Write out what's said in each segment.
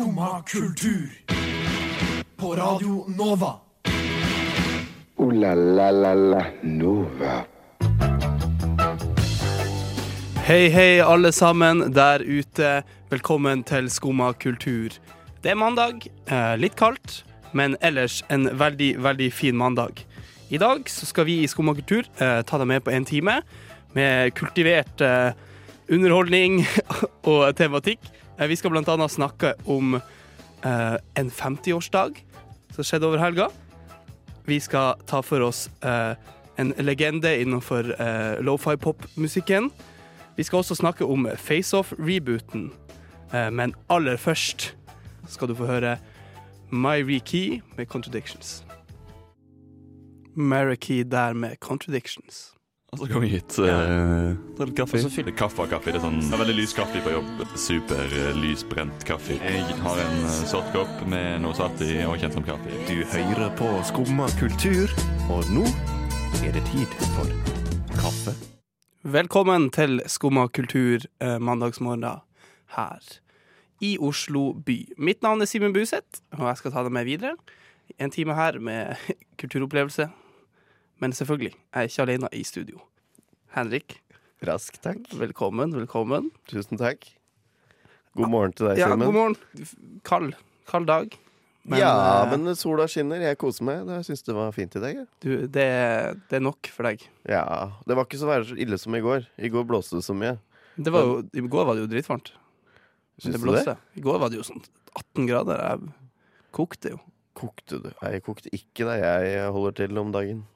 Skumma kultur. På Radio Nova. O-la-la-la-la Nova. Hei, hei, alle sammen der ute. Velkommen til Skumma kultur. Det er mandag, eh, litt kaldt, men ellers en veldig, veldig fin mandag. I dag så skal vi i Skumma kultur eh, ta deg med på en time med kultivert eh, underholdning og tematikk. Eh, vi skal annet snakke om eh, en 50-årsdag som skjedde over helga. Vi skal ta for oss eh, en legende innenfor eh, lofi-pop-musikken. Vi skal også snakke om FaceOff-rebooten, eh, men aller først skal du få høre My Rekey med Contradictions. Marikey der med Contradictions. Og så kommer vi hit. Uh, ta litt kaffe. Og så fyller kaffe og kaffe. Det er sånn det er veldig lys kaffe på jobb. Super uh, lysbrent kaffe. Jeg har en uh, sort kopp med noe svart i og kjent som kaffe. Du hører på Skumma kultur, og nå er det tid for kaffe. Velkommen til Skumma kultur uh, mandagsmorgen her i Oslo by. Mitt navn er Simen Buseth, og jeg skal ta deg med videre. En time her med kulturopplevelse. Men selvfølgelig, jeg er ikke alene i studio. Henrik, Rask, takk. velkommen, velkommen. Tusen takk. God morgen til deg, Ja, Simen. god morgen. Kald, kald dag. Men, ja, eh, men sola skinner. Jeg koser meg. Jeg syns det var fint i dag. du, det, det er nok for deg. Ja, Det var ikke så ille som i går. I går blåste det så mye. Det var jo, I går var det jo dritvarmt. Syns det du det? I går var det jo sånn 18 grader. Jeg kokte jo. Kokte du? Nei, jeg kokte ikke da jeg holder til om dagen.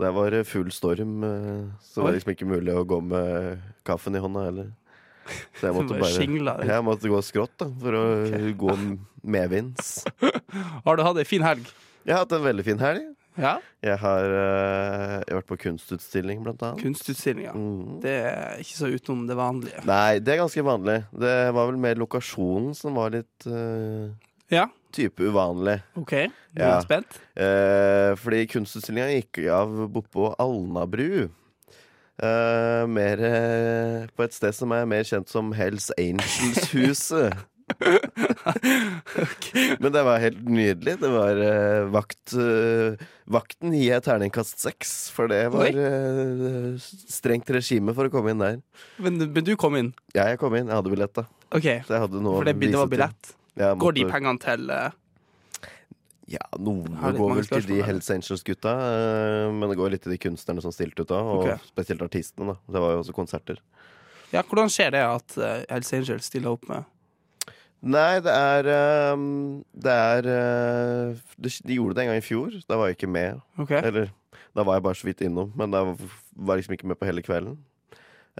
Det var eh, full storm, eh, så det var liksom ikke mulig å gå med kaffen i hånda heller. Så jeg måtte Bare. Jeg måtte gå skrått da, for å gå medvinds. Har du hatt ei fin helg? Jeg har hatt en veldig fin helg. Ja. Jeg har, eh, jeg har vært på kunstutstilling, blant annet. Kunstutstillinga. Mm. Det er ikke så utenom det vanlige. Nei, det er ganske vanlig. Det var vel mer lokasjonen som var litt uh... Ja, type uvanlig. OK. Er Ja. spent? Eh, fordi kunstutstillinga gikk av bortpå Alnabru. Eh, mer eh, på et sted som er mer kjent som Hells Angels-huset. Men det var helt nydelig. Det var eh, vakt eh, Vakten gir jeg terningkast seks, for det var eh, strengt regime for å komme inn der. Men, men du kom inn? Ja, jeg kom inn. Jeg hadde billett, da. Okay. Så jeg hadde noe For det, å det var var til. Ja, Går de pengene til eh, Ja, noen går vel til de. Hells Angels-gutta, eh, men det går litt til de kunstnerne som stilte ut da, og okay. spesielt artistene. da Det var jo også konserter. Ja, hvordan skjer det at uh, Hells Angels stiller opp med Nei, det er ehm, Det er uh, De gjorde det en gang i fjor. Da var jeg ikke med. Okay. Eller da var jeg bare så vidt innom, men da var jeg liksom ikke med på hele kvelden.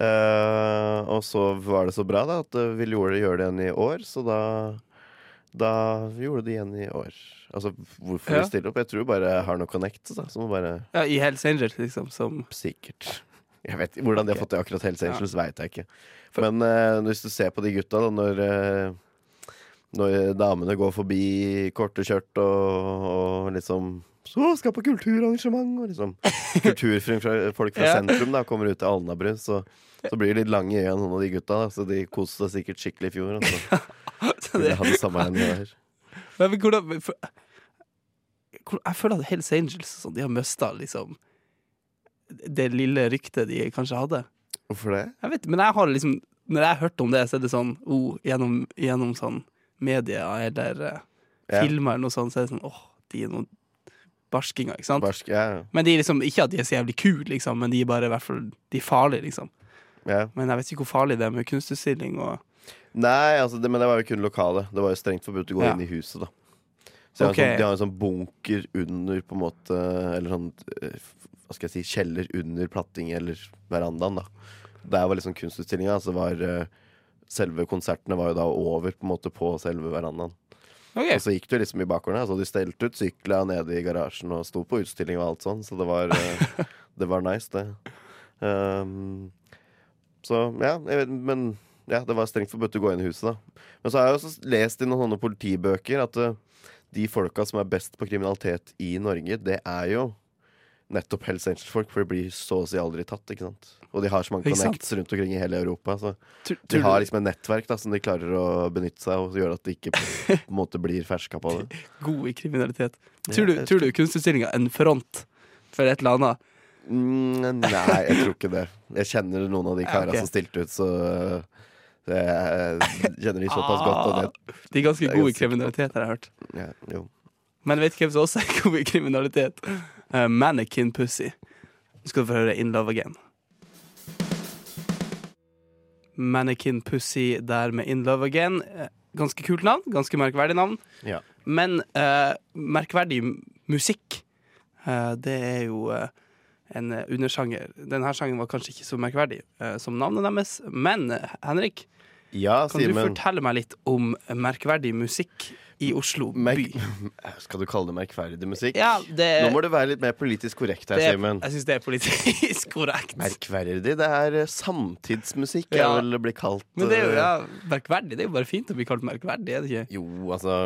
Uh, og så var det så bra da at eh, vi gjorde, gjøre det igjen i år, så da da gjorde de igjen i år. Altså, hvorfor Ja. de stiller opp? Jeg tror bare har noe connect. Da, som bare Ja, I Hells Angels, liksom, som Sikkert. Jeg vet, hvordan de har fått det akkurat Hells Ja. Angels, vet jeg ikke. Men uh, hvis du ser på de gutta, da, når, uh, når damene går forbi korte skjørt og, og liksom Så skal på kulturarrangement! Og liksom kulturfolk fra Ja. sentrum da kommer ut til Alnabru, så, så blir de litt lange i øynene, noen av de gutta. Da, så de koste seg sikkert skikkelig i fjor. Altså. det, hadde samme det der. men, men hvordan for, hvor- Jeg føler at Hells Angels sånn, De har mista liksom det lille ryktet de kanskje hadde. Hvorfor det? Jeg vet, men jeg har liksom Når jeg har hørt om det, så er det sånn oh, gjennom, gjennom sånn media eller uh, yeah. filmer eller noe sånt, så er det sånn åh, de er noen barskinger, ikke sant? Barsk, yeah. Men de er liksom, ikke at de er så jævlig kule, liksom, men de er bare i hvert fall De er farlige, liksom. Yeah. Men jeg vet ikke hvor farlig det er med kunstutstilling og Nei, altså, det, men det var jo kun lokale. Det var jo strengt forbudt å gå Ja. inn i huset, da. Så de har, Ok. en sånn, de har en sånn bunker under, på en måte Eller sånn eh, Hva skal jeg si Kjeller under platting eller verandaen, da. Der var liksom kunstutstillinga. Så var eh, Selve konsertene var jo da over på en måte på selve verandaen. OK. Og så gikk du liksom i bakgården. Altså de stelte ut sykla nede i garasjen og sto på utstilling og alt sånn, så det var, eh, det var nice, det. Um, så ja, jeg vet, men ja, det var strengt forbudt å gå inn i huset, da. Men så har jeg også lest i noen sånne politibøker at uh, de folka som er best på kriminalitet i Norge, det er jo nettopp Hells Angels-folk, for de blir så å si aldri tatt. ikke sant? Og de har så mange connects rundt omkring i hele Europa. Så Tror, de har liksom et nettverk da, som de klarer å benytte seg av, og gjør at de ikke på en måte blir ferska på det. god i kriminalitet? Tror du, ja, tror du kunstutstillinga en front for et eller annet? Mm, nei, jeg tror ikke det. Jeg kjenner noen av de karene okay. som stilte ut, så jeg kjenner de såpass godt. Det, De er ganske gode i kriminalitet, har jeg hørt. ja, jo. Men vet du hvem som også er god i kriminalitet? Uh, Mannequin Pussy. Nå skal du få høre In Love Again. Mannequin Pussy der med In Love Again. Eh, Ganske kult navn. Ganske merkverdig navn. Ja. Men uh, merkverdig musikk, uh, det er jo en eh, undersjanger. Denne sangen var kanskje ikke så merkverdig uh, som navnet deres. Men eh, Henrik, ja, kan du fortelle meg litt om merkverdig musikk i Oslo by? Merk Skal du kalle det merkverdig musikk? Ja, det, Nå må du være litt mer politisk korrekt her, er, Simen. jeg syns det er politisk korrekt. Merkverdig. Det er samtidsmusikk, Ja. jeg vil bli kalt. Men det er jo ja, merkverdig. Det er jo bare fint å bli kalt merkverdig, er det ikke? Jo, altså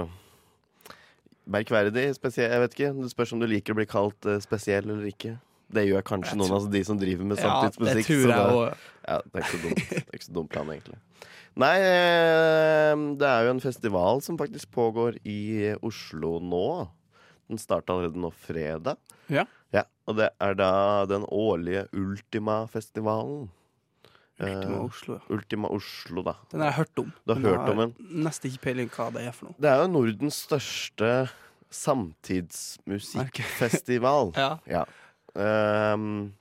Merkverdig, spesiell Jeg vet ikke. Det spørs om du liker å bli kalt spesiell eller ikke. Det gjør kanskje noen av av de som driver med Ja, det samtidsmusikk. tror jeg det- Ja, det er ikke så dumt. Det er ikke så dum plan, egentlig. Nei, eh, det er jo en festival som faktisk pågår i Oslo nå. Den starta allerede nå fredag. Ja. Og det er da den årlige Ultima-festivalen. Ultima Oslo, Oslo. Ultima Oslo, da. Den har jeg hørt om. Du har jeg hørt om den? Nesten ikke peiling hva det er for noe. Det er jo Nordens største samtidsmusikkfestival. Ja. Ja. Ehm,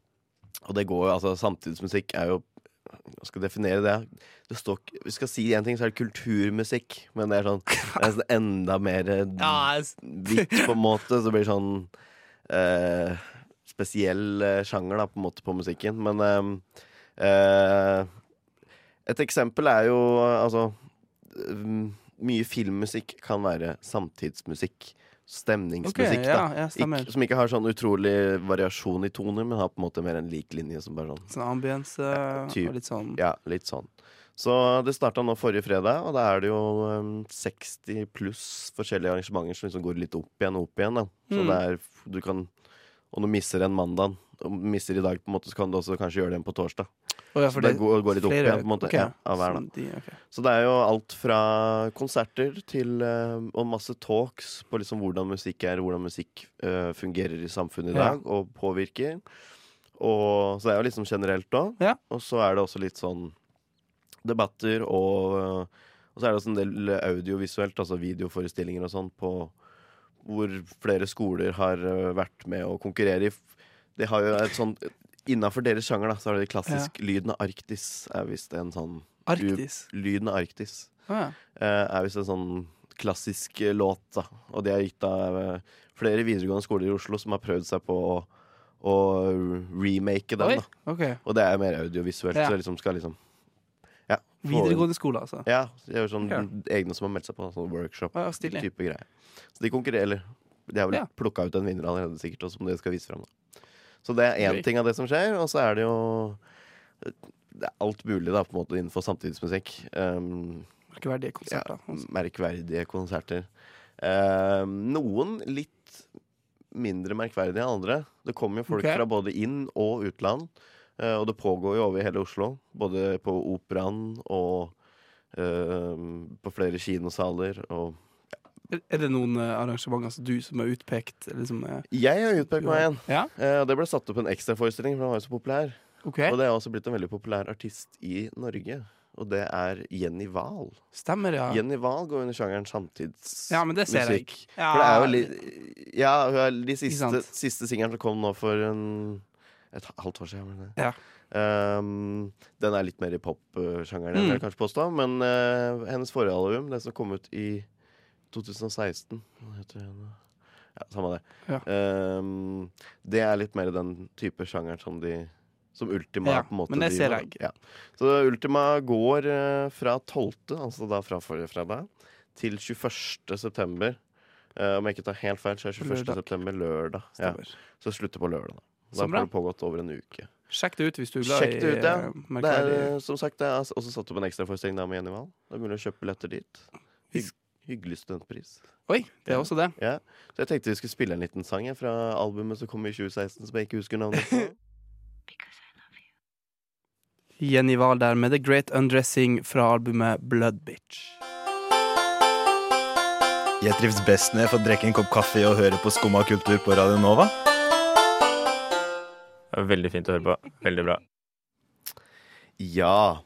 og det går jo, altså Samtidsmusikk er jo Hva skal definere det? det står, vi skal si én ting, så er det kulturmusikk. Men det er sånn det er sånn enda mer eh, hvitt, på en måte. Så det blir sånn uh, spesiell uh, sjanger, da, på en måte, på musikken. Men uh, eh, et eksempel er jo eh, altså Mye filmmusikk kan være samtidsmusikk. Stemningsmusikk, Okay, ja, ja, Ik som ikke har sånn utrolig variasjon i toner, men har på en måte mer en lik linje. Som bare sånn Sånn ambience ja, og litt sånn Ja, litt sånn. Så det starta nå forrige fredag, og da er det jo um, 60 pluss forskjellige arrangementer som liksom går litt opp igjen og opp igjen. da Så Mm. det er du kan Og du mister en mandag, og misser i dag, på en måte så kan du også kanskje gjøre det igjen på torsdag. Oh, ja, Så det, det går, går litt opp igjen, på en måte. Okay. Ja, av hver, de- okay. Så det er jo alt fra konserter til eh, og masse talks på liksom hvordan musikk er, hvordan musikk uh, fungerer i samfunnet i Ja. dag og påvirker. Og, så det er jo liksom generelt òg. Ja. Og så er det også litt sånn debatter og Og så er det også en del audiovisuelt, altså videoforestillinger og sånn, på hvor flere skoler har eh, vært med å konkurrere i De har jo et sånt Innafor deres sjanger, da, så har de klassisk Lyden av Arktis er visst en sånn Arktis. Lyden av Arktis ah, er visst en sånn klassisk eh, låt, da. Og det er gitt av eh, flere videregående skoler i Oslo som har prøvd seg på å, å remake den. Da okay. Og det er mer audiovisuelt, Ja. så liksom skal liksom Ja. Videregående skole, altså. Ja, Det er jo sånn Ja. egne som har meldt seg på sånn workshop. Å, ja. Greier. Så de konkurrerer, De har vel Ja. plukka ut en vinner allerede, sikkert, og som de skal vise fram. Da. Så det er én ting av det som skjer, og så er det jo Det er alt mulig da, på en måte innenfor samtidsmusikk. Um, merkverdige konserter. Ja, merkverdige konserter. Um, noen litt mindre merkverdige enn andre. Det kommer jo folk okay. fra både inn- og utland. Uh, og det pågår jo over hele Oslo. Både på Operaen og uh, på flere kinosaler. Og Er- det noen eh, arrangementer som du som er utpekt? Liksom, er jeg har utpekt meg en. Ja, Eh, det ble satt opp en ekstraforestilling, for han var jo så populær. Okay. Og det er også blitt en veldig populær artist i Norge. Og det er Jenny Wahl. Stemmer, ja. Jenny Wahl går under sjangeren samtidsmusikk. Ja, men det ser jeg. Ja, For det er jo litt Ja, hun er de siste, siste singelen som kom nå for en, et halvt år siden. Ja. Um, den er litt mer i pop-sjangeren, Mm. kanskje påstå. Men uh, hennes forrige album, det som kom ut i 2016 heter det? Ja, samme det. Ja. Um, det er litt mer den type sjangeren som de Som Ultima Ja, på en måte men det ser driver, jeg. Ja. Så Ultima går uh, fra 12., altså da fra forrige fredag, til 21. september. Uh, om jeg ikke tar helt feil, så er 21. Lørdag. september lørdag. Ja. Så slutter på lørdag. Da, bra. det pågått over en uke. Sjekk det ut hvis du er glad Sjekk det ut, ja. eh, Det er, som sagt, det er også satt opp en ekstraforestilling med Jenny Wahl. Det er mulig å kjøpe billetter dit. Vi sk- Hyggelig studentpris. Oi, det er også det. Ja. Så jeg tenkte vi skulle spille en liten sang fra albumet som kom i 2016, som jeg ikke husker navnet på. Jenny Wahl der med The Great Undressing fra albumet Blood Bitch. Jeg trives best når jeg får drikke en kopp kaffe og høre på Skumma kultur på Radio Nova. Veldig fint å høre på. Veldig bra. Ja.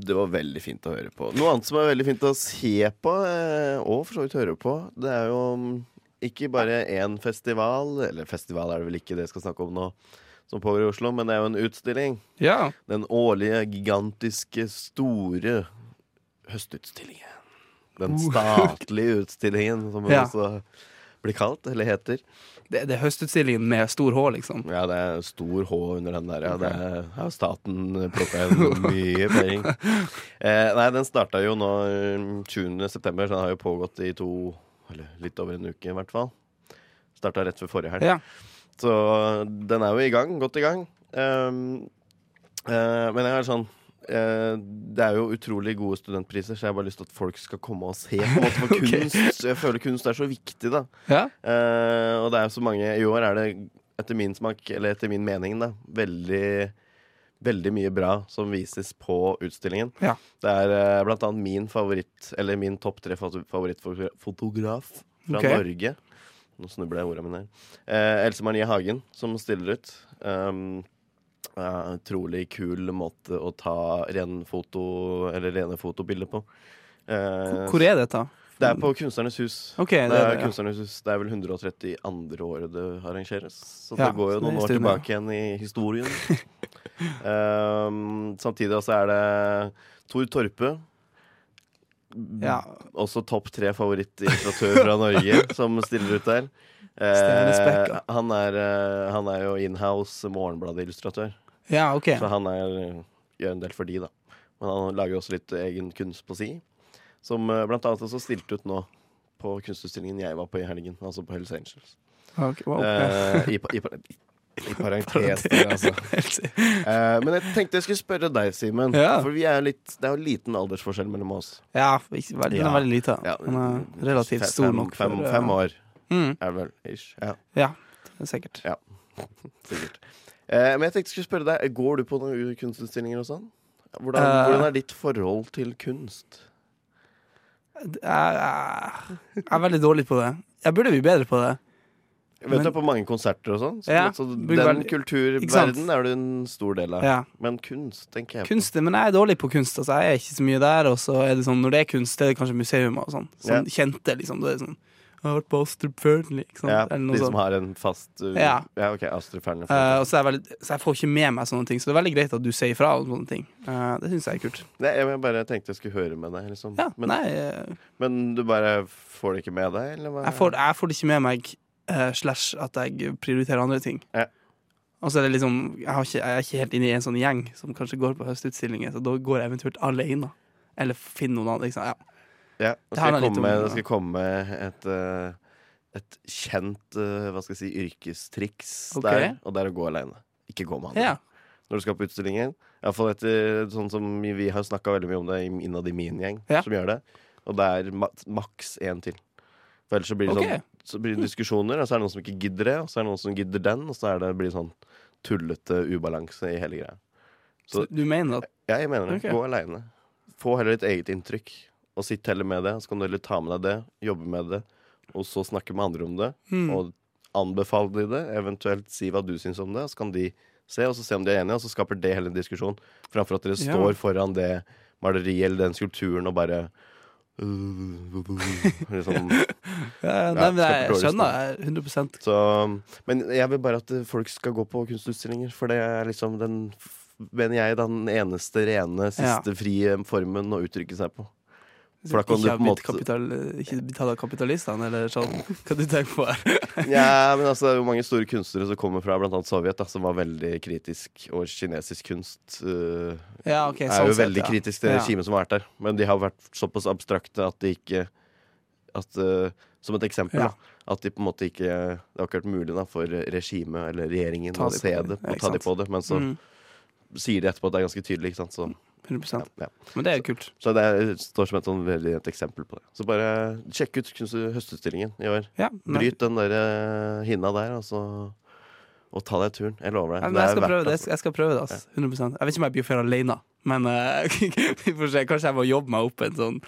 Det var veldig fint å høre på. Noe annet som er veldig fint å se på, eh, og for så vidt høre på, det er jo mm, ikke bare én festival, eller festival er det vel ikke det jeg skal snakke om nå, som pågår i Oslo, men det er jo en utstilling. Ja. Den årlige, gigantiske, store høstutstillingen. Den statlige utstillingen, som Ja. også blir kalt, eller heter. Det, det er høstutstillingen med stor H, liksom. Ja, det er stor H under den der. Ja, det er, ja, staten plukka inn mye penger. Eh, nei, den starta jo nå eh, 20. september, så den har jo pågått i to Eller litt over en uke, i hvert fall. Starta rett før forrige helg. Ja. Så den er jo i gang. Godt i gang. Um, uh, men jeg er sånn Det er jo utrolig gode studentpriser, så jeg har bare lyst til at folk skal komme og se. på en måte For kunst Jeg føler kunst er så viktig, da. Ja. Uh, og det er så mange I år er det, etter min smak, eller etter min mening, da, veldig Veldig mye bra som vises på utstillingen. Ja. Det er uh, blant annet min favoritt, eller min topp tre favorittfotograf fra okay. Norge. Nå snubler jeg ordene mine her. Uh, Else Marie Hagen, som stiller ut. Um, ja, utrolig kul måte å ta ren foto, eller rene fotobilder på. Uh, Hvor er dette? det er på Kunstnernes hus. Okay, Det det er, det. Ja. Kunstnernes hus. Det er vel 132. året det arrangeres. Så Ja, det går jo noen år tilbake igjen i historien. um, samtidig også er det Tor Torpe. Ja. Også topp tre favorittillustratør fra Norge som stiller ut der. Eh, han, er, eh, han er jo inhouse Morgenbladet-illustratør. ja, OK. Så han er, gjør en del for de, da. Men han lager også litt egen kunst på si. Som eh, blant annet også stilte ut nå på kunstutstillingen jeg var på i helgen. Altså på Hells Angels. Okay, wow, okay. Eh, i, i, i, I parentes der, altså. uh, men jeg tenkte jeg skulle spørre deg, Simen. Ja. For vi er litt, det er jo liten aldersforskjell mellom oss. Ja, veldig, den Ja. er veldig liten. Ja, Den er relativt fem, stor nok. Fem, for, fem år Mm, er det vel. Ish. Ja, ja, sikkert. sikkert. Eh, men jeg tenkte jeg skulle spørre deg, går du på noen kunstutstillinger og sånn? Hvordan, uh, hvordan er ditt forhold til kunst? Jeg, jeg, jeg er veldig dårlig på det. Jeg burde bli bedre på det. Jeg vet Men- du er på mange konserter og sånn. Så, Ja, så den veldig- kulturverdenen er du en stor del av. Ja. Men kunst, tenker jeg. Kunst, men jeg er dårlig på kunst. Altså, jeg er ikke så mye der. Og så er det sånn, når det er kunst, det er det kanskje museum og sånn. Sånn kjente, liksom. Det er sånn Jeg har vært på Astrup Fearnley. Ja, de som har en fast uh, Ja. OK, Astrup Fearnley. Uh, så, så jeg får ikke med meg sånne ting. Så det er veldig greit at du sier ifra om sånne ting. Uh, det syns jeg er kult. Nei, jeg bare tenkte jeg skulle høre med deg. Liksom. Ja, men, nei, eh, men du bare får det ikke med deg, jeg får, jeg får det ikke med meg eh, slash at jeg prioriterer andre ting. Ja. Og så er det liksom jeg, har ikke, jeg er ikke helt inne i en sånn gjeng som kanskje går på høstutstillinger, så da går jeg eventuelt alene. Eller finner noen andre. Liksom. Ja. Ja, nå skal, jeg komme, nå skal jeg komme med et, uh, et kjent uh, hva skal jeg si, yrkestriks okay. der, og det er å gå aleine. Ikke gå med andre. Ja. Når du skal på utstillingen. Iallfall etter sånn som vi, har snakka veldig mye om det innad i min gjeng, Ja. som gjør det. Og det er ma maks én til. For ellers så blir det okay. sånn Så blir det diskusjoner, og så er det noen som ikke gidder det, og så er det noen som gidder den, og så er det, blir det sånn tullete ubalanse i hele greia. Så Så du mener at ja, jeg mener det. Okay. Gå aleine. Få heller ditt eget inntrykk, og sitt heller med det. Så kan du heller ta med deg det, jobbe med det, og så snakke med andre om det. Mm. Og anbefale de det, eventuelt si hva du syns om det, og så kan de se, og så se om de er enige, og så skaper det hele en diskusjon. Framfor at dere Ja. står foran det maleriet eller den skulpturen og bare liksom, ja, Ja, Nei, men jeg skaper skjønner det 100% så, men jeg vil bare at folk skal gå på kunstutstillinger, for det er liksom den mener jeg den eneste rene, siste frie formen å uttrykke seg på. For da kan ikke du på en måte kapital, ikke betale kapitalistene, eller sånn. Hva du tenker på her? Ja, men altså, det er jo mange store kunstnere som kommer fra annet Sovjet, da, som var veldig kritisk, og kinesisk kunst uh, Ja, ok, er sånn jo sett, veldig ja. kritisk til Ja. som har vært der. Men de har vært såpass abstrakte at de ikke at, uh, Som et eksempel, da. At de på en måte ikke Det har ikke vært mulig da, for regimet eller regjeringen å se det. og ta de på det. Men så Mm. sier de etterpå at det er ganske tydelig, ikke sant. Så 100 Ja. Men det er kult. Så det er, står som et sånn veldig et eksempel på det. Så bare sjekk ut høstutstillingen i år. Ja, Bryt den der eh, hinna der, og så og ta deg turen. Jeg lover Ja, deg. jeg, skal verdt prøve det. altså. Jeg skal prøve det, ass. 100% Jeg vet ikke om jeg blir for alene, men eh, vi får se. Kanskje jeg må jobbe meg opp en sånn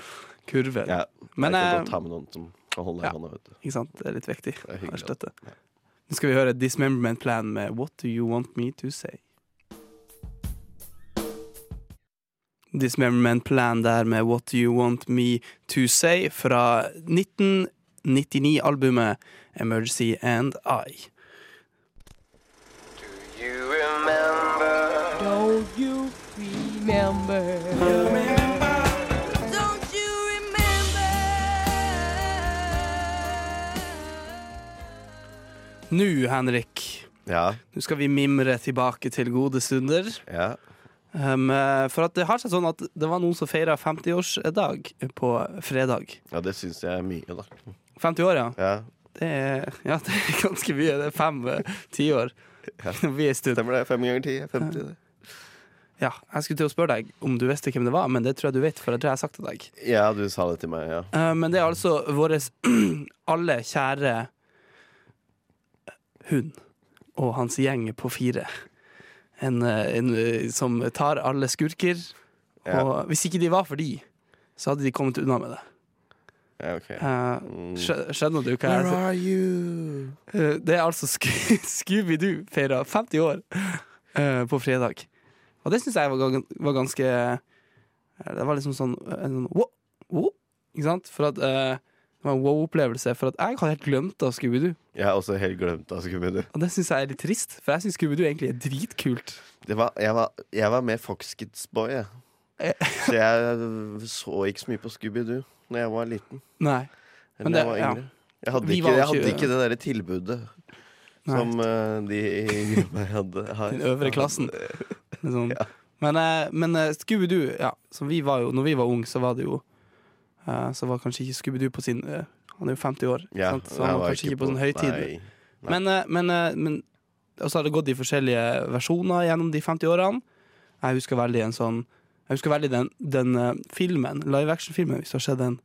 kurve. Ja, Men jeg kan eh, ta med noen som kan holde ja. deg i hånda, vet du. ikke sant? det er litt viktig. Det er hyggelig. støtte. Nå skal vi høre Dismemberment Plan med What Do You Want Me To Say. Dismemberment Plan der med What Do You Want Me To Say fra 1999-albumet Emergency and I. Don't you remember? Don't you remember? Nå, Henrik, Ja, nå skal vi mimre tilbake til gode stunder. ja. Um, for at det har seg sånn at det var noen som feira 50-årsdag på fredag. ja, det syns jeg er mye, da. 50 år, ja. Ja, Det er, ja, det er ganske mye. Det er fem eh, tiår. Ja. Vi er en stund. Stemmer det. Fem ganger ti er 50. det. Ja, jeg skulle til å spørre deg om du visste hvem det var, men det tror jeg du vet, for det tror jeg jeg har sagt til deg. Ja, du sa det til meg, ja. Eh, men det er altså vår alle kjære hund og hans gjeng på fire. En, en som tar alle skurker. Ja. Og hvis ikke de var for de, så hadde de kommet unna med det. ja ok. Eh, Mm. skjø- skjønner du hva jeg Where are you? Eh, Det er altså Sco Scooby-Doo feira 50 år eh, på fredag. Og det syns jeg var, var ganske Det var liksom sånn, en sånn wow, wow, Ikke sant? For at Det var en wow-opplevelse. For at jeg har helt glemt av Scooby-Doo. Jeg har også helt glemt av Scooby-Doo. Og det syns jeg er litt trist, for jeg syns Scooby-Doo egentlig er dritkult. Det var, jeg, var, jeg var mer Fox Kids Boy, jeg. Eh. Så jeg så ikke så mye på Scooby-Doo Når jeg var liten. Nei. Men det, jeg var yngre. ja. Jeg hadde ikke, jeg hadde ikke det derre tilbudet Nei. som uh, de i gruppa hadde. Har. Den øvre klassen. Sånn. Ja. Men, eh, men Scooby-Doo, ja, som vi var jo Når vi var unge, så var det jo Så var kanskje ikke Scooby-Doo på sin eh, Han er jo 50 år, Ja, sant? så han var kanskje ikke på sånn høytid. Nei. Nei. Men, eh, men, eh, men Og så har det gått i forskjellige versjoner gjennom de 50 årene. Jeg husker veldig en sånn Jeg husker veldig den, den eh, filmen, live action-filmen, hvis du har sett den.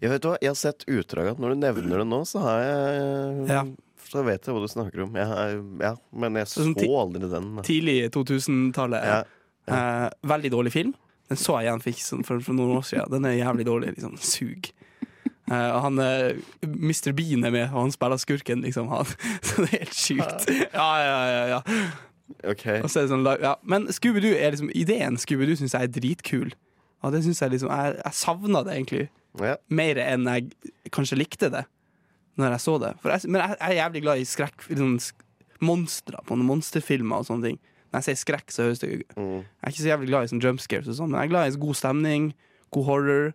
Jeg vet hva, jeg har sett utdraget. når du nevner det nå, så har jeg Ja. Så vet jeg hva du snakker om. Jeg ja, men jeg så Sånn aldri den. Tidlig 2000-tallet. Ja. Eh, veldig dårlig film. Den så jeg igjen fikk sånn, for, for noen år siden. Den er jævlig dårlig. Liksom. Sug. Uh, og han uh, Mr. Bean er med, og han spiller skurken, liksom. Han. Så det er helt sjukt. Ja, ja, ja, ja. Okay. Sånn, ja. Men Scooby-Doo er liksom ideen Scooby-Doo syns jeg er dritkul. Og det synes jeg liksom Jeg, jeg savna det egentlig Ja. mer enn jeg kanskje likte det når jeg så det. Jeg, men jeg, jeg er jævlig glad i skrekk liksom, monstre på monsterfilmer og sånne ting. Når jeg sier skrekk, så høres det Mm. Jeg er ikke så jævlig glad i sånn jump scares og sånn, men jeg er glad i god stemning, god horror.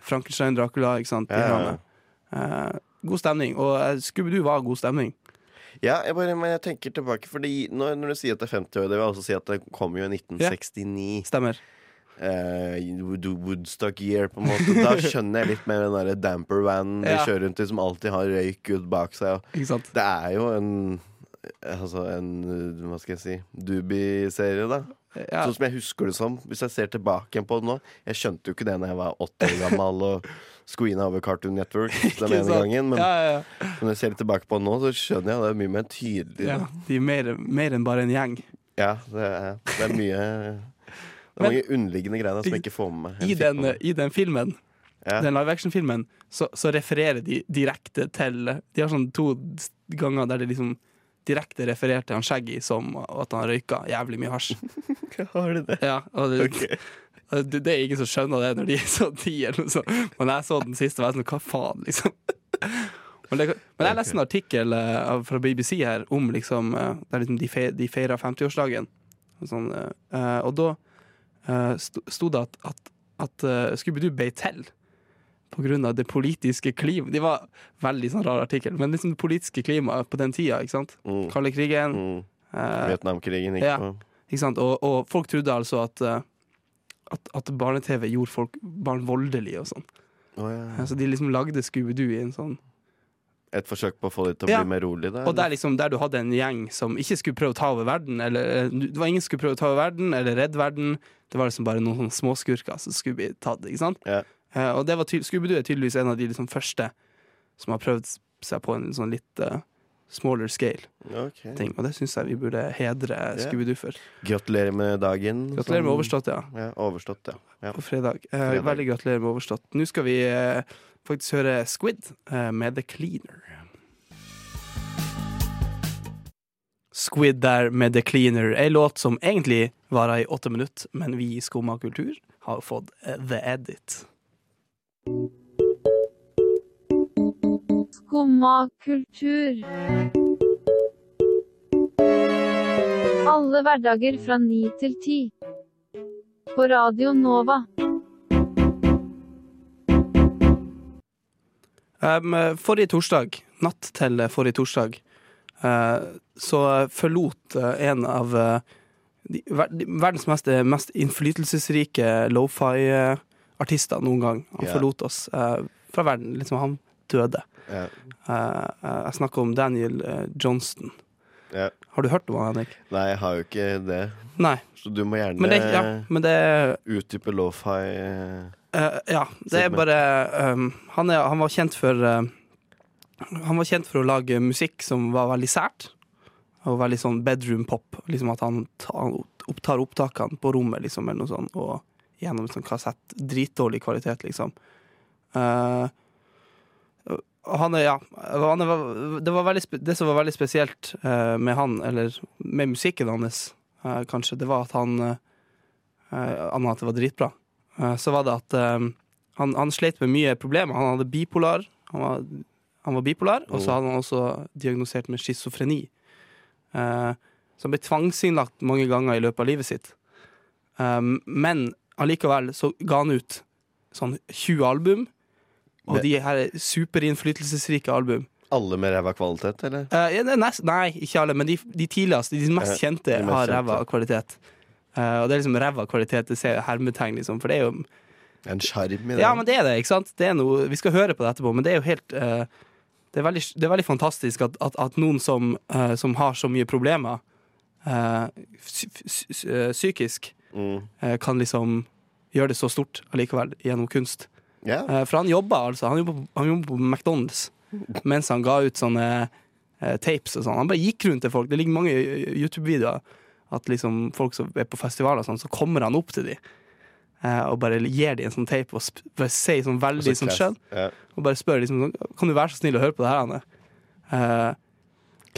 Frankenstein, Dracula, ikke sant. Ja, ja, ja. Eh, god stemning. Og Scooby-Doo var god stemning. Ja, jeg bare, men jeg tenker tilbake, fordi når, når du sier at det er 50 år, det vil jeg også si at det kom jo i 1969. Stemmer. Uh, Woodstock year, på en måte. Da skjønner jeg litt mer den derre damper van de Ja. kjører rundt i, som alltid har røyk ut bak seg. Det er jo en Altså en Hva skal jeg si Doobie-serie, da. Ja. Sånn som jeg husker det som. Hvis jeg ser tilbake på det nå. Jeg skjønte jo ikke det da jeg var åtte år gammel og screena over Cartoon Network den ene gangen. Men ja, ja, når jeg ser det tilbake på det nå, så skjønner jeg det er mye mer tydelig. ja. De er mer, mer enn bare en gjeng. Ja, det er, det er mye Det er Men- mange underliggende greier som jeg ikke får med meg. I den, med. I den filmen, Ja. den live action-filmen, så, så refererer de direkte til De har sånn to ganger der de liksom direkte referert til han Shaggy som at han røyka jævlig mye hasj. Har du det? Ja, og det, okay. det, det er ingen som skjønner det når de er sånn ti eller noe sånt. Men jeg så den siste, var jeg sånn Hva faen, liksom? Men, det, men jeg leste en artikkel uh, fra BBC her om liksom uh, Der liksom de, fe, de feira 50-årsdagen. Og, sånn, eh, eh, og da eh, sto, sto det at, at, at eh, Scooby-Doo ble til av det politiske klimaet. Det var veldig sånn rar artikkel, men liksom det politiske klimaet på den tida. ikke sant? Mm. Kalde krigen. Mm. eh, Vietnamkrigen gikk ja. ikke sant? Og, og folk trodde altså at, eh, at, at barne-TV gjorde folk barn voldelige og sånn. Oh, ja. Så de liksom lagde Scooby-Doo i en sånn Et forsøk på å få dem til å Ja. bli mer rolig? Der, Og det er liksom der du hadde en gjeng som ikke skulle prøve å ta over verden. Eller, eh, det var ingen som skulle prøve å ta over verden eller redde verden. Det var liksom bare noen sånne småskurker som skulle bli tatt. Ikke sant? Ja. Eh, og det var Scooby-Doo er tydeligvis en av de liksom første som har prøvd seg på en sånn litt uh, smaller scale Okay. ting. Og det syns jeg vi burde hedre Scooby-Doo for. Gratulerer med dagen. Gratulerer med overstått, ja. Ja, overstått, ja. ja. På fredag. Uh, Fredag. Veldig gratulerer med overstått. Nå skal vi faktisk høre Squid med The Cleaner. Squid der med The Cleaner, ei låt som egentlig varer i åtte minutter, men vi i Skumma kultur har fått The Edit. Skumma kultur. Alle hverdager fra ni til ti. På Radio Nova. Um, forrige torsdag, natt til forrige torsdag, uh, så forlot eh, en av uh, de, verdens mest, mest innflytelsesrike lofi-artister noen gang. Han yeah. forlot oss uh, fra verden. Liksom, han døde. Yeah. Uh, eh, jeg snakker om Daniel eh, Johnston. Yeah. Har du hørt om han, Henrik? Nei, jeg har jo ikke det. Nei. Så du må gjerne Men det, ja, men det utdype lofi. Uh, ja, det er bare um, han, er, han var kjent for Han var kjent for å lage musikk som var veldig sært. Og veldig sånn bedroom pop. Liksom At han ta, han opptar opptakene på rommet, liksom, eller noe sånt. Og gjennom en sånn kassett. Dritdårlig kvalitet, liksom. Uh, han er, ja han er, det, var veldig, det som var veldig spesielt uh, med han, eller med musikken hans, uh, kanskje, det var at han uh, Annet at det var dritbra. Så var det at han, han slet med mye problemer. Han hadde bipolar. Han var, han var bipolar, og så Oh. hadde han også diagnosert med schizofreni. Så han ble tvangsinnlagt mange ganger i løpet av livet sitt. Men allikevel så ga han ut sånn 20 album, og de her er superinnflytelsesrike album. Alle med ræva kvalitet, eller? Eh, nest, nei, ikke alle, men de, de tidligste, de mest kjente, de mest har ræva kvalitet. Eh, og det er liksom ræva kvalitet, det ser hermetegn, liksom, for det er jo En sjarm i det. ja, men det er det, ikke sant? Det er noe, vi skal høre på det etterpå, men det er jo helt eh, det, er veldig, det er veldig fantastisk at, at, at noen som, eh, som har så mye problemer eh, psykisk, Mm. eh, kan liksom gjøre det så stort allikevel gjennom kunst. Eh, for han jobba altså, han jobba, på McDonald's mens han ga ut sånne eh, tapes og sånn. Han bare gikk rundt til folk. Det ligger mange YouTube-videoer at liksom folk som er på festivaler og sånn, så kommer han opp til dem. Eh, og bare gir dem en sånn tape og bare sier sånn veldig sånn skjønn. Yeah. Og bare spør liksom sånn Kan du være så snill å høre på det her, Anne? Eh,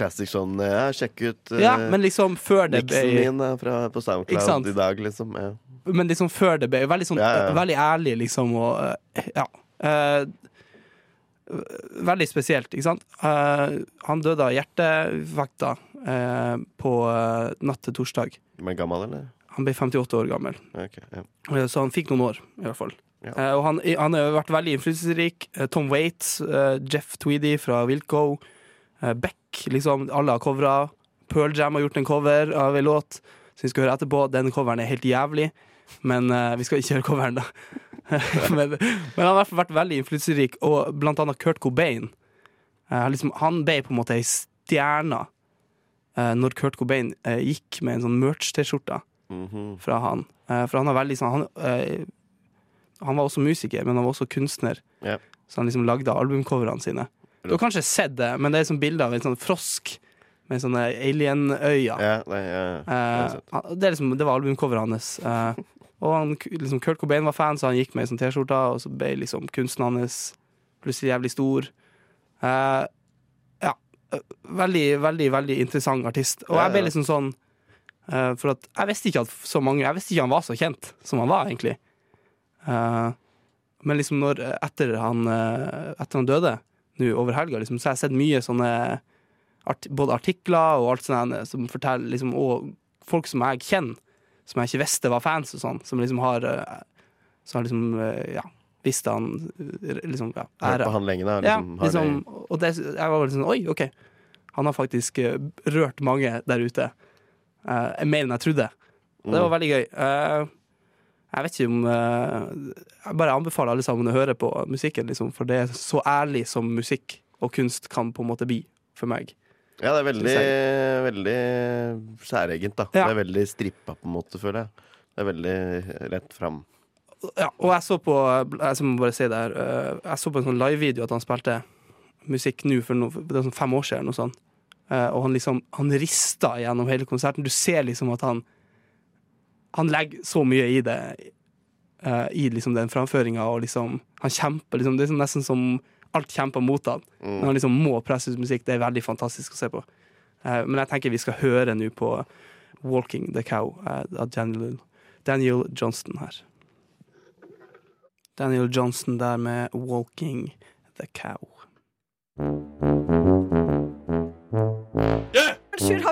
Classic sånn ja, Sjekk ut uh, ja, men liksom før det miksen min da, fra, på SoundCloud i dag, liksom. Ja. Men liksom før det ble veldig sånn Ja, eh, Veldig ærlig, liksom, og eh, Ja. Eh, veldig spesielt, ikke sant? Eh, han døde av hjerteinfarkter uh, på eh, natt til torsdag. Men gammel, eller? Han ble 58 år gammel, Okay, ja. Eh, så han fikk noen år, i hvert fall. Ja. Uh, og han, han har vært veldig innflytelsesrik. Eh, Tom Waits, uh, Jeff Tweedy fra Wilco, eh, Beck, liksom, alle har covra. Pearl Jam har gjort en cover av en låt som vi skal høre etterpå. Den coveren er helt jævlig, men uh, vi skal ikke høre coveren, da. men, men han har i hvert fall vært veldig innflytelsesrik, og blant annet Kurt Cobain. Uh, liksom, han ble på en måte ei stjerne uh, når Kurt Cobain eh, gikk med en sånn merch-T-skjorte Mhm. fra han. Eh, for han har veldig sånn han, eh, han var også musiker, men han var også kunstner. Ja. Så han liksom lagde albumcoverne sine. Du har kanskje sett det, men det er sånn bilde av en sånn frosk med sånne alien-øyne. Ja, nei, ja, ja. det Eh, det, liksom, det var albumcoveret hans. Eh, og han, liksom, Kurt Cobain var fan, så han gikk med ei sånn T-skjorte, og så ble liksom kunsten hans plutselig jævlig stor. Eh, ja. Veldig, veldig, veldig interessant artist. Og jeg ble liksom sånn For at jeg visste ikke at så mange Jeg visste ikke han var så kjent som han var, egentlig. Men liksom når etter han, etter han døde, nå over helga, liksom, så har jeg sett mye sånne art, både artikler og alt sånt som forteller liksom, Og folk som jeg kjenner, som jeg ikke visste var fans og sånn, som liksom har eh, Som har liksom eh, ja, visste han eh, liksom ja, ære. på han lenge, da. Liksom, ja, liksom, og det, jeg var liksom Oi, OK. Han har faktisk rørt mange der ute. Uh, mer enn jeg trodde. Det var Mm. veldig gøy. Eh, jeg vet ikke om eh, Jeg bare anbefaler alle sammen å høre på musikken, liksom, for det er så ærlig som musikk og kunst kan på en måte bli for meg. Ja, det er veldig, veldig særegent, da. Ja. Det er veldig strippa, på en måte, føler jeg. Det er veldig rett fram. Ja, og jeg så på Jeg må bare si det her eh, Jeg så på en sånn livevideo at han spilte musikk nå for det er sånn fem år siden. Noe sånt. Eh, og han liksom Han rista gjennom hele konserten. Du ser liksom at han Han legger så mye i det. uh, I liksom den framføringa, og liksom Han kjemper liksom Det er liksom nesten som alt kjemper mot han. Men han liksom må presse ut musikk. Det er veldig fantastisk å se på. Uh, men jeg tenker vi skal høre nå på 'Walking the Cow' uh, av Daniel, Daniel Johnston her. Daniel Johnston der med 'Walking the Cow'.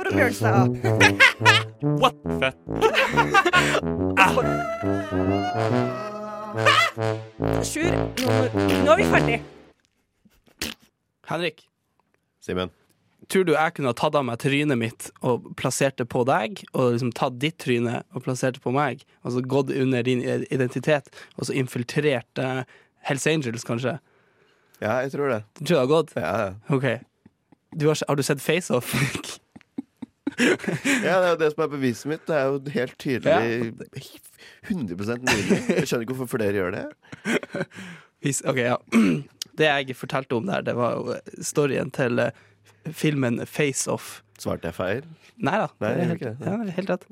Havre Bjørnstad. What? Fett. Sjur, nå, nå er vi ferdig. Henrik, Simen. tror du jeg kunne ha tatt av meg trynet mitt og plassert det på deg, og liksom tatt ditt tryne og plassert det på meg, og så gått under din identitet, og så infiltrert eh, Hells Angels, kanskje? Ja, jeg tror det. Du tror det har gått? Ja, ja. OK. Du har, har du sett Face Off? Ja, det er jo det som er beviset mitt. Det er jo helt tydelig 100% nydelig. Jeg skjønner ikke hvorfor flere gjør det. Hvis- OK, ja. Det jeg fortalte om der, det var jo storyen til eh, filmen Face Off. Svarte jeg feil? Nei da. Nei, det er helt, ja, det er helt rett.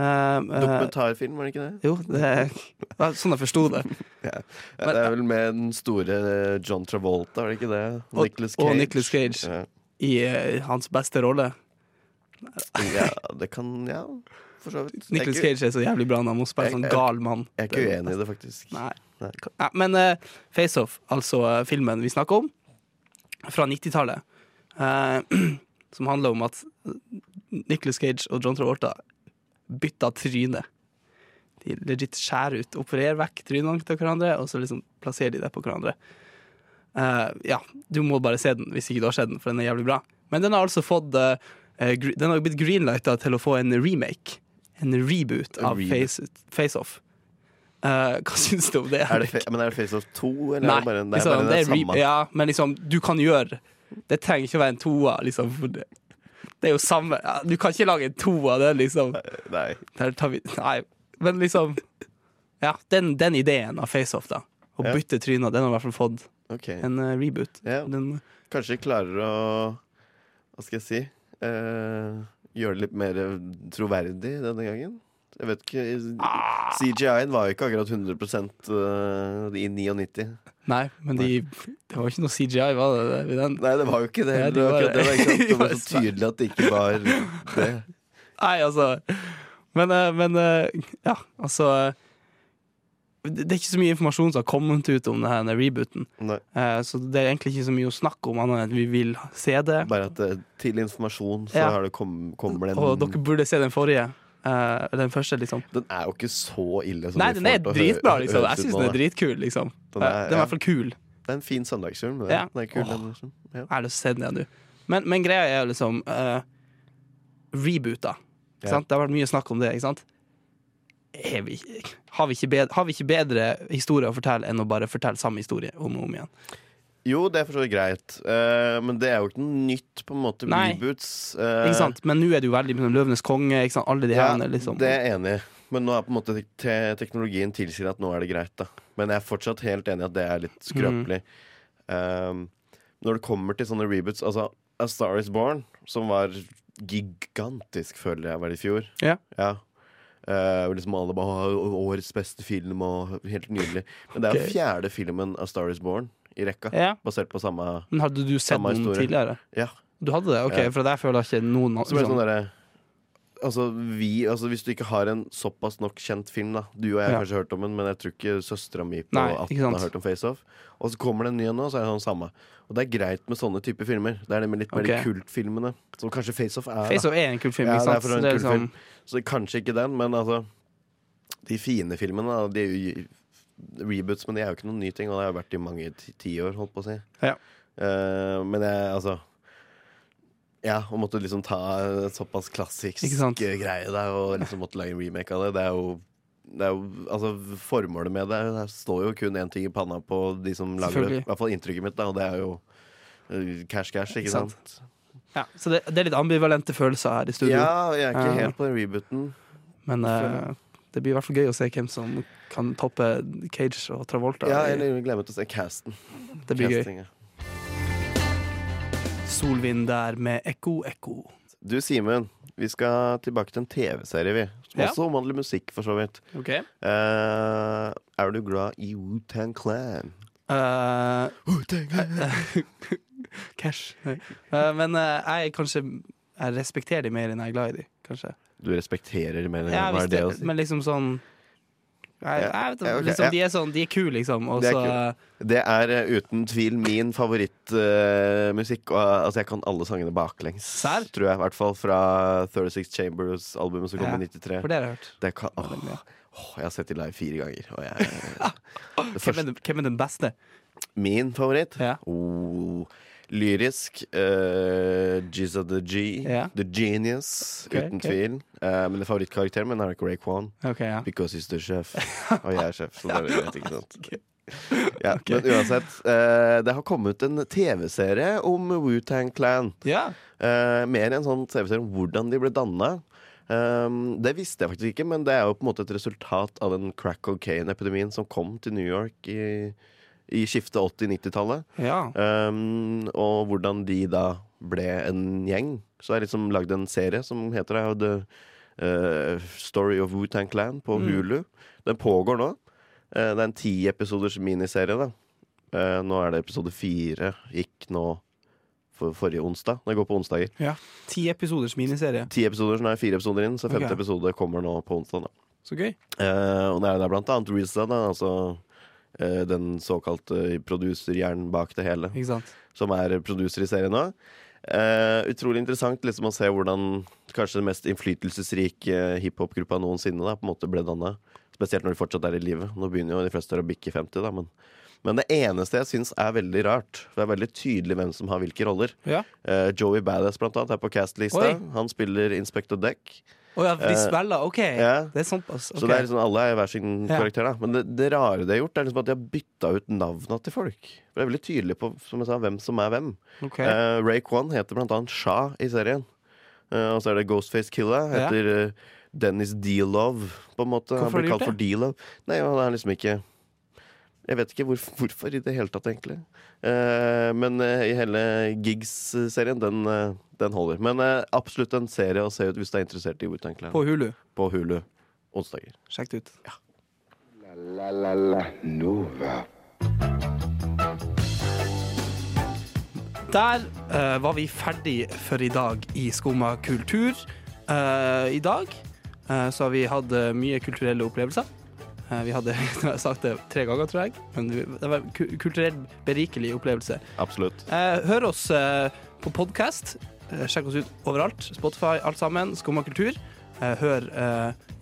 Um, eh, Dokumentarfilm, var det ikke det? jo, det var sånn jeg forsto det. Ja. Det er vel med den store John Travolta, var det ikke det? Og- Nicolas og Cage. Nicolas Cage. Ja. I uh, hans beste rolle. Ja, det kan Ja, for så vidt. Er Cage er så jævlig bra. Han må spille Jeg- sånn gal mann. Jeg er ikke uenig i det, faktisk. Nei. Nei. Nei men uh, Face Off, altså uh, filmen vi snakker om, fra 90-tallet, uh, som handler om at Nicholas Cage og John Travolta bytta tryne. De legit skjærer ut, opererer vekk trynene til hverandre, og så liksom plasserer de det på hverandre. Uh, ja, du må bare se den hvis ikke du har sett den, for den er jævlig bra. Men den har altså fått eh, eh, gr- Den har blitt greenlighta til å få en remake. En reboot av Faceoff. Face, Face. Eh, hva syns du om det? Er det, men er det Face Off 2, eller Nei, er det bare, det er liksom, bare det det er samme? ja, men liksom, du kan gjøre Det trenger ikke å være en toer, liksom. Det, det er jo samme ja, Du kan ikke lage en toer, det er liksom Nei. Der tar vi Nei, men liksom Ja, den, den ideen av FaceOff, da. Å Ja. bytte tryner, den har i hvert fall fått okay. en uh, reboot. Ja. Den, Kanskje klarer å Hva skal jeg si eh, Gjøre det litt mer troverdig denne gangen? Jeg vet ikke Ah. CGI-en var jo ikke akkurat 100 eh, i 99. nei, men de, det var ikke noe CGI, var det? det? Nei, det var jo ikke det. Nei, de det, var det, var ikke det var så tydelig at det ikke var det. Nei, altså Men, eh, men ja, altså det det er ikke så mye informasjon som har kommet ut om denne rebooten. Eh, Så det er egentlig ikke så mye å snakke om, annet enn at vi vil se det. Bare at det, til informasjon så Ja. det kom, kommer det en Og dere burde se den forrige. Eh, den første, liksom. Den er jo ikke så ille som Nei, den er dritbra, liksom. Jeg syns den er dritkul, liksom. Den Eh, er- Den er i hvert fall kul. Det er en fin søndagsfilm. Ja. Den er kul, Åh. den, liksom. ja. Jeg har lyst til å se den igjen, du. Men, men greia er jo liksom uh, reboota. Ja. Det har vært mye snakk om det, ikke sant? Er vi, har, vi ikke bedre, har vi ikke bedre historier å fortelle enn å bare fortelle samme historie om og om igjen? Jo, det er for så vidt greit. uh, men det er jo ikke noe nytt, på en måte. Nei. Reboots. Uh, Ikke sant? Men nå er det jo veldig liksom, Løvenes konge, ikke sant? alle de Ja, her liksom. det er jeg enig i. Men nå er på en måte te teknologien tilsier at nå er det greit. da Men jeg er fortsatt helt enig i at det er litt skrøpelig. Um, når det kommer til sånne reboots Altså A Star Is Born, som var gigantisk, føler jeg var i fjor. Ja. Eh, hvor liksom alle bare årets beste film og helt nydelig. Men det er okay. Fjerde filmen av Star Is Born i rekka. Ja. Basert på samme Men hadde du sett den tidligere? Ja. Du hadde det? Ok, Ja. For der føler jeg ikke noen Så er liksom- sånn derre Altså, vi, altså Hvis du ikke har en såpass nok kjent film da Du og jeg har Ja. kanskje hørt om den, men jeg tror ikke søstera mi på Nei, 18 har hørt om Face Off. Og så kommer det en ny en nå, så er det sånn samme. Og det er greit med sånne typer filmer. Det er det med litt mer Ok. de kultfilmene. Som kanskje Face Off er. Face Off er en kultfilm, Ja, ikke det er sant? liksom- film. Så kanskje ikke den, men altså De fine filmene, de er jo reboots, men de er jo ikke noen ny ting, og det har vært i mange ti- tiår, holdt på å si. Ja. Uh, men jeg, altså Ja, og måtte liksom ta en såpass klassisk greie der og liksom måtte lage en remake av det, det er jo det er jo, altså Formålet med det Det står jo kun én ting i panna på de som lager det. I hvert fall inntrykket mitt, da, og det er jo eh, cash cash, ikke Ikke sant. sant? Ja, så det, det er litt ambivalente følelser her i studio. Ja, jeg er ikke Eh, helt på den rebooten. Men uh, det blir i hvert fall gøy å se hvem som kan toppe Cage og Travolta. Ja, eller glemme til å se casten. Det blir gøy. Casting, ja. Solvind der med Ekko Ekko. Du, Simen, vi skal tilbake til en TV-serie, vi. Som Ja. også omhandler musikk, for så vidt. Okay. Uh, er du glad i Wu-Tang Clan? Eh, Cash. Nei. Eh, men eh, jeg er kanskje Jeg respekterer de mer enn jeg er glad i de, kanskje. Du respekterer mer enn Ja, hva er det å si? men liksom sånn jeg, jeg vet, ja, liksom. De er sånn, de er kule, liksom. Og Det er. Det er eh, uten tvil min favorittmusikk. Uh, altså, jeg kan alle sangene baklengs. Sær? Tror jeg, i hvert fall fra 36 Chambers-albumet som kom Ja, i 93. For det har jeg hørt. Det kan, åh, åh, jeg har sett de live fire ganger. Jeg, Hvem er, den, hvem er den beste? Min favoritt? Ja. Oh, lyrisk. Uh, of the G. Yeah. The Genius, okay, uten okay. tvil. Uh, men favorittkarakteren min er ikke Ray Kwan. Okay, ja. Because he's the chef. Og jeg er sjef, så det er greit, ikke sant. Ja, Men uansett, uh, det har kommet en TV-serie om Wu-Tang Clan. Yeah. Uh, mer en sånn TV-serie om hvordan de ble danna. Um, det visste jeg faktisk ikke, men det er jo på en måte et resultat av den crack cocaine-epidemien som kom til New York i, i skiftet 80-90-tallet. Ja. Um, og hvordan de da ble en gjeng. Så har jeg liksom lagd en serie som heter The uh, Story of Wu-Tang Clan på Mm. Hulu. Den pågår nå. Uh, det er en ti episoders miniserie. da uh, Nå er det episode fire. Gikk nå for forrige onsdag. Det går på onsdager. ja. Ti episoders miniserie. Ti episoder, nå er fire episoder inn, så femte okay. episode kommer nå på onsdag. da Så gøy. Og det er, det er blant annet Risa da, altså den såkalte produserhjernen bak det hele, som er produser i serien nå. Uh, utrolig interessant liksom å se hvordan kanskje den mest innflytelsesrike hiphop-gruppa noensinne da, på en måte ble danna. Spesielt når de fortsatt er i live. Nå begynner jo de fleste å bikke 50, da, men men det eneste jeg syns er veldig rart, for det er veldig tydelig hvem som har hvilke roller. Ja. Uh, Joey Badass blant annet er på cast-lista. Han spiller Inspector Deck. Å ja, de Eh, spiller? OK. ja. Det er såpass. Så det er liksom alle er hver sin Ja. karakter. da Men det, det rare de har gjort, er liksom at de har bytta ut navna til folk. For Det er veldig tydelig på som jeg sa, hvem som er hvem. Okay. Uh, Ray Kwan heter blant annet Shah i serien. Uh, og så er det Ghostface Killa. Ja. Heter eh, Dennis D-Love, på en måte. Hvorfor Han blir kalt for D-Love. Nei, han er liksom ikke Jeg vet ikke hvorfor, hvorfor i det hele tatt, egentlig. Eh, men eh, i hele Gigs-serien, den, eh, den holder. Men eh, absolutt en serie å se ut hvis du er interessert i Wu-Tang Clan. På Hulu. På Hulu. Onsdager. Sjekk det ut. La la la Nova. Der uh, var vi ferdig for i dag i Skumma kultur. Uh, I dag uh, så har vi hatt mye kulturelle opplevelser. Eh, vi hadde sagt det tre ganger, tror jeg. Men det var en ku- kulturelt berikelig opplevelse. Absolutt. Eh, hør oss eh, på podkast. Sjekk oss ut overalt. Spotify, alt sammen. Skumma kultur. Hør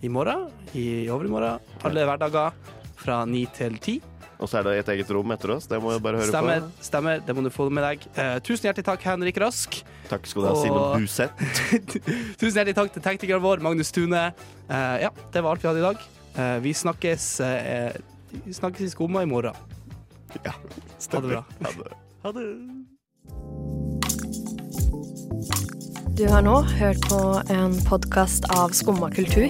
i morgen, i overmorgen, alle hverdager fra ni til ti. Og så er det et eget rom etter oss. Det må du bare høre Stemmer, på. stemmer. Det må du få med deg. Eh, tusen hjertelig takk, Henrik Rask. Takk skal du ha, Og- Simen Buseth. Tusen hjertelig takk til teknikeren vår, Magnus Tune. Eh, ja, det var alt vi hadde i dag. Eh, vi snakkes, eh, vi snakkes i Skumma i morgen. Ja, Ha det bra. Ha det. Ha det. Du har nå hørt på en podkast av Skumma kultur.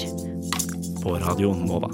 På Radio Nova.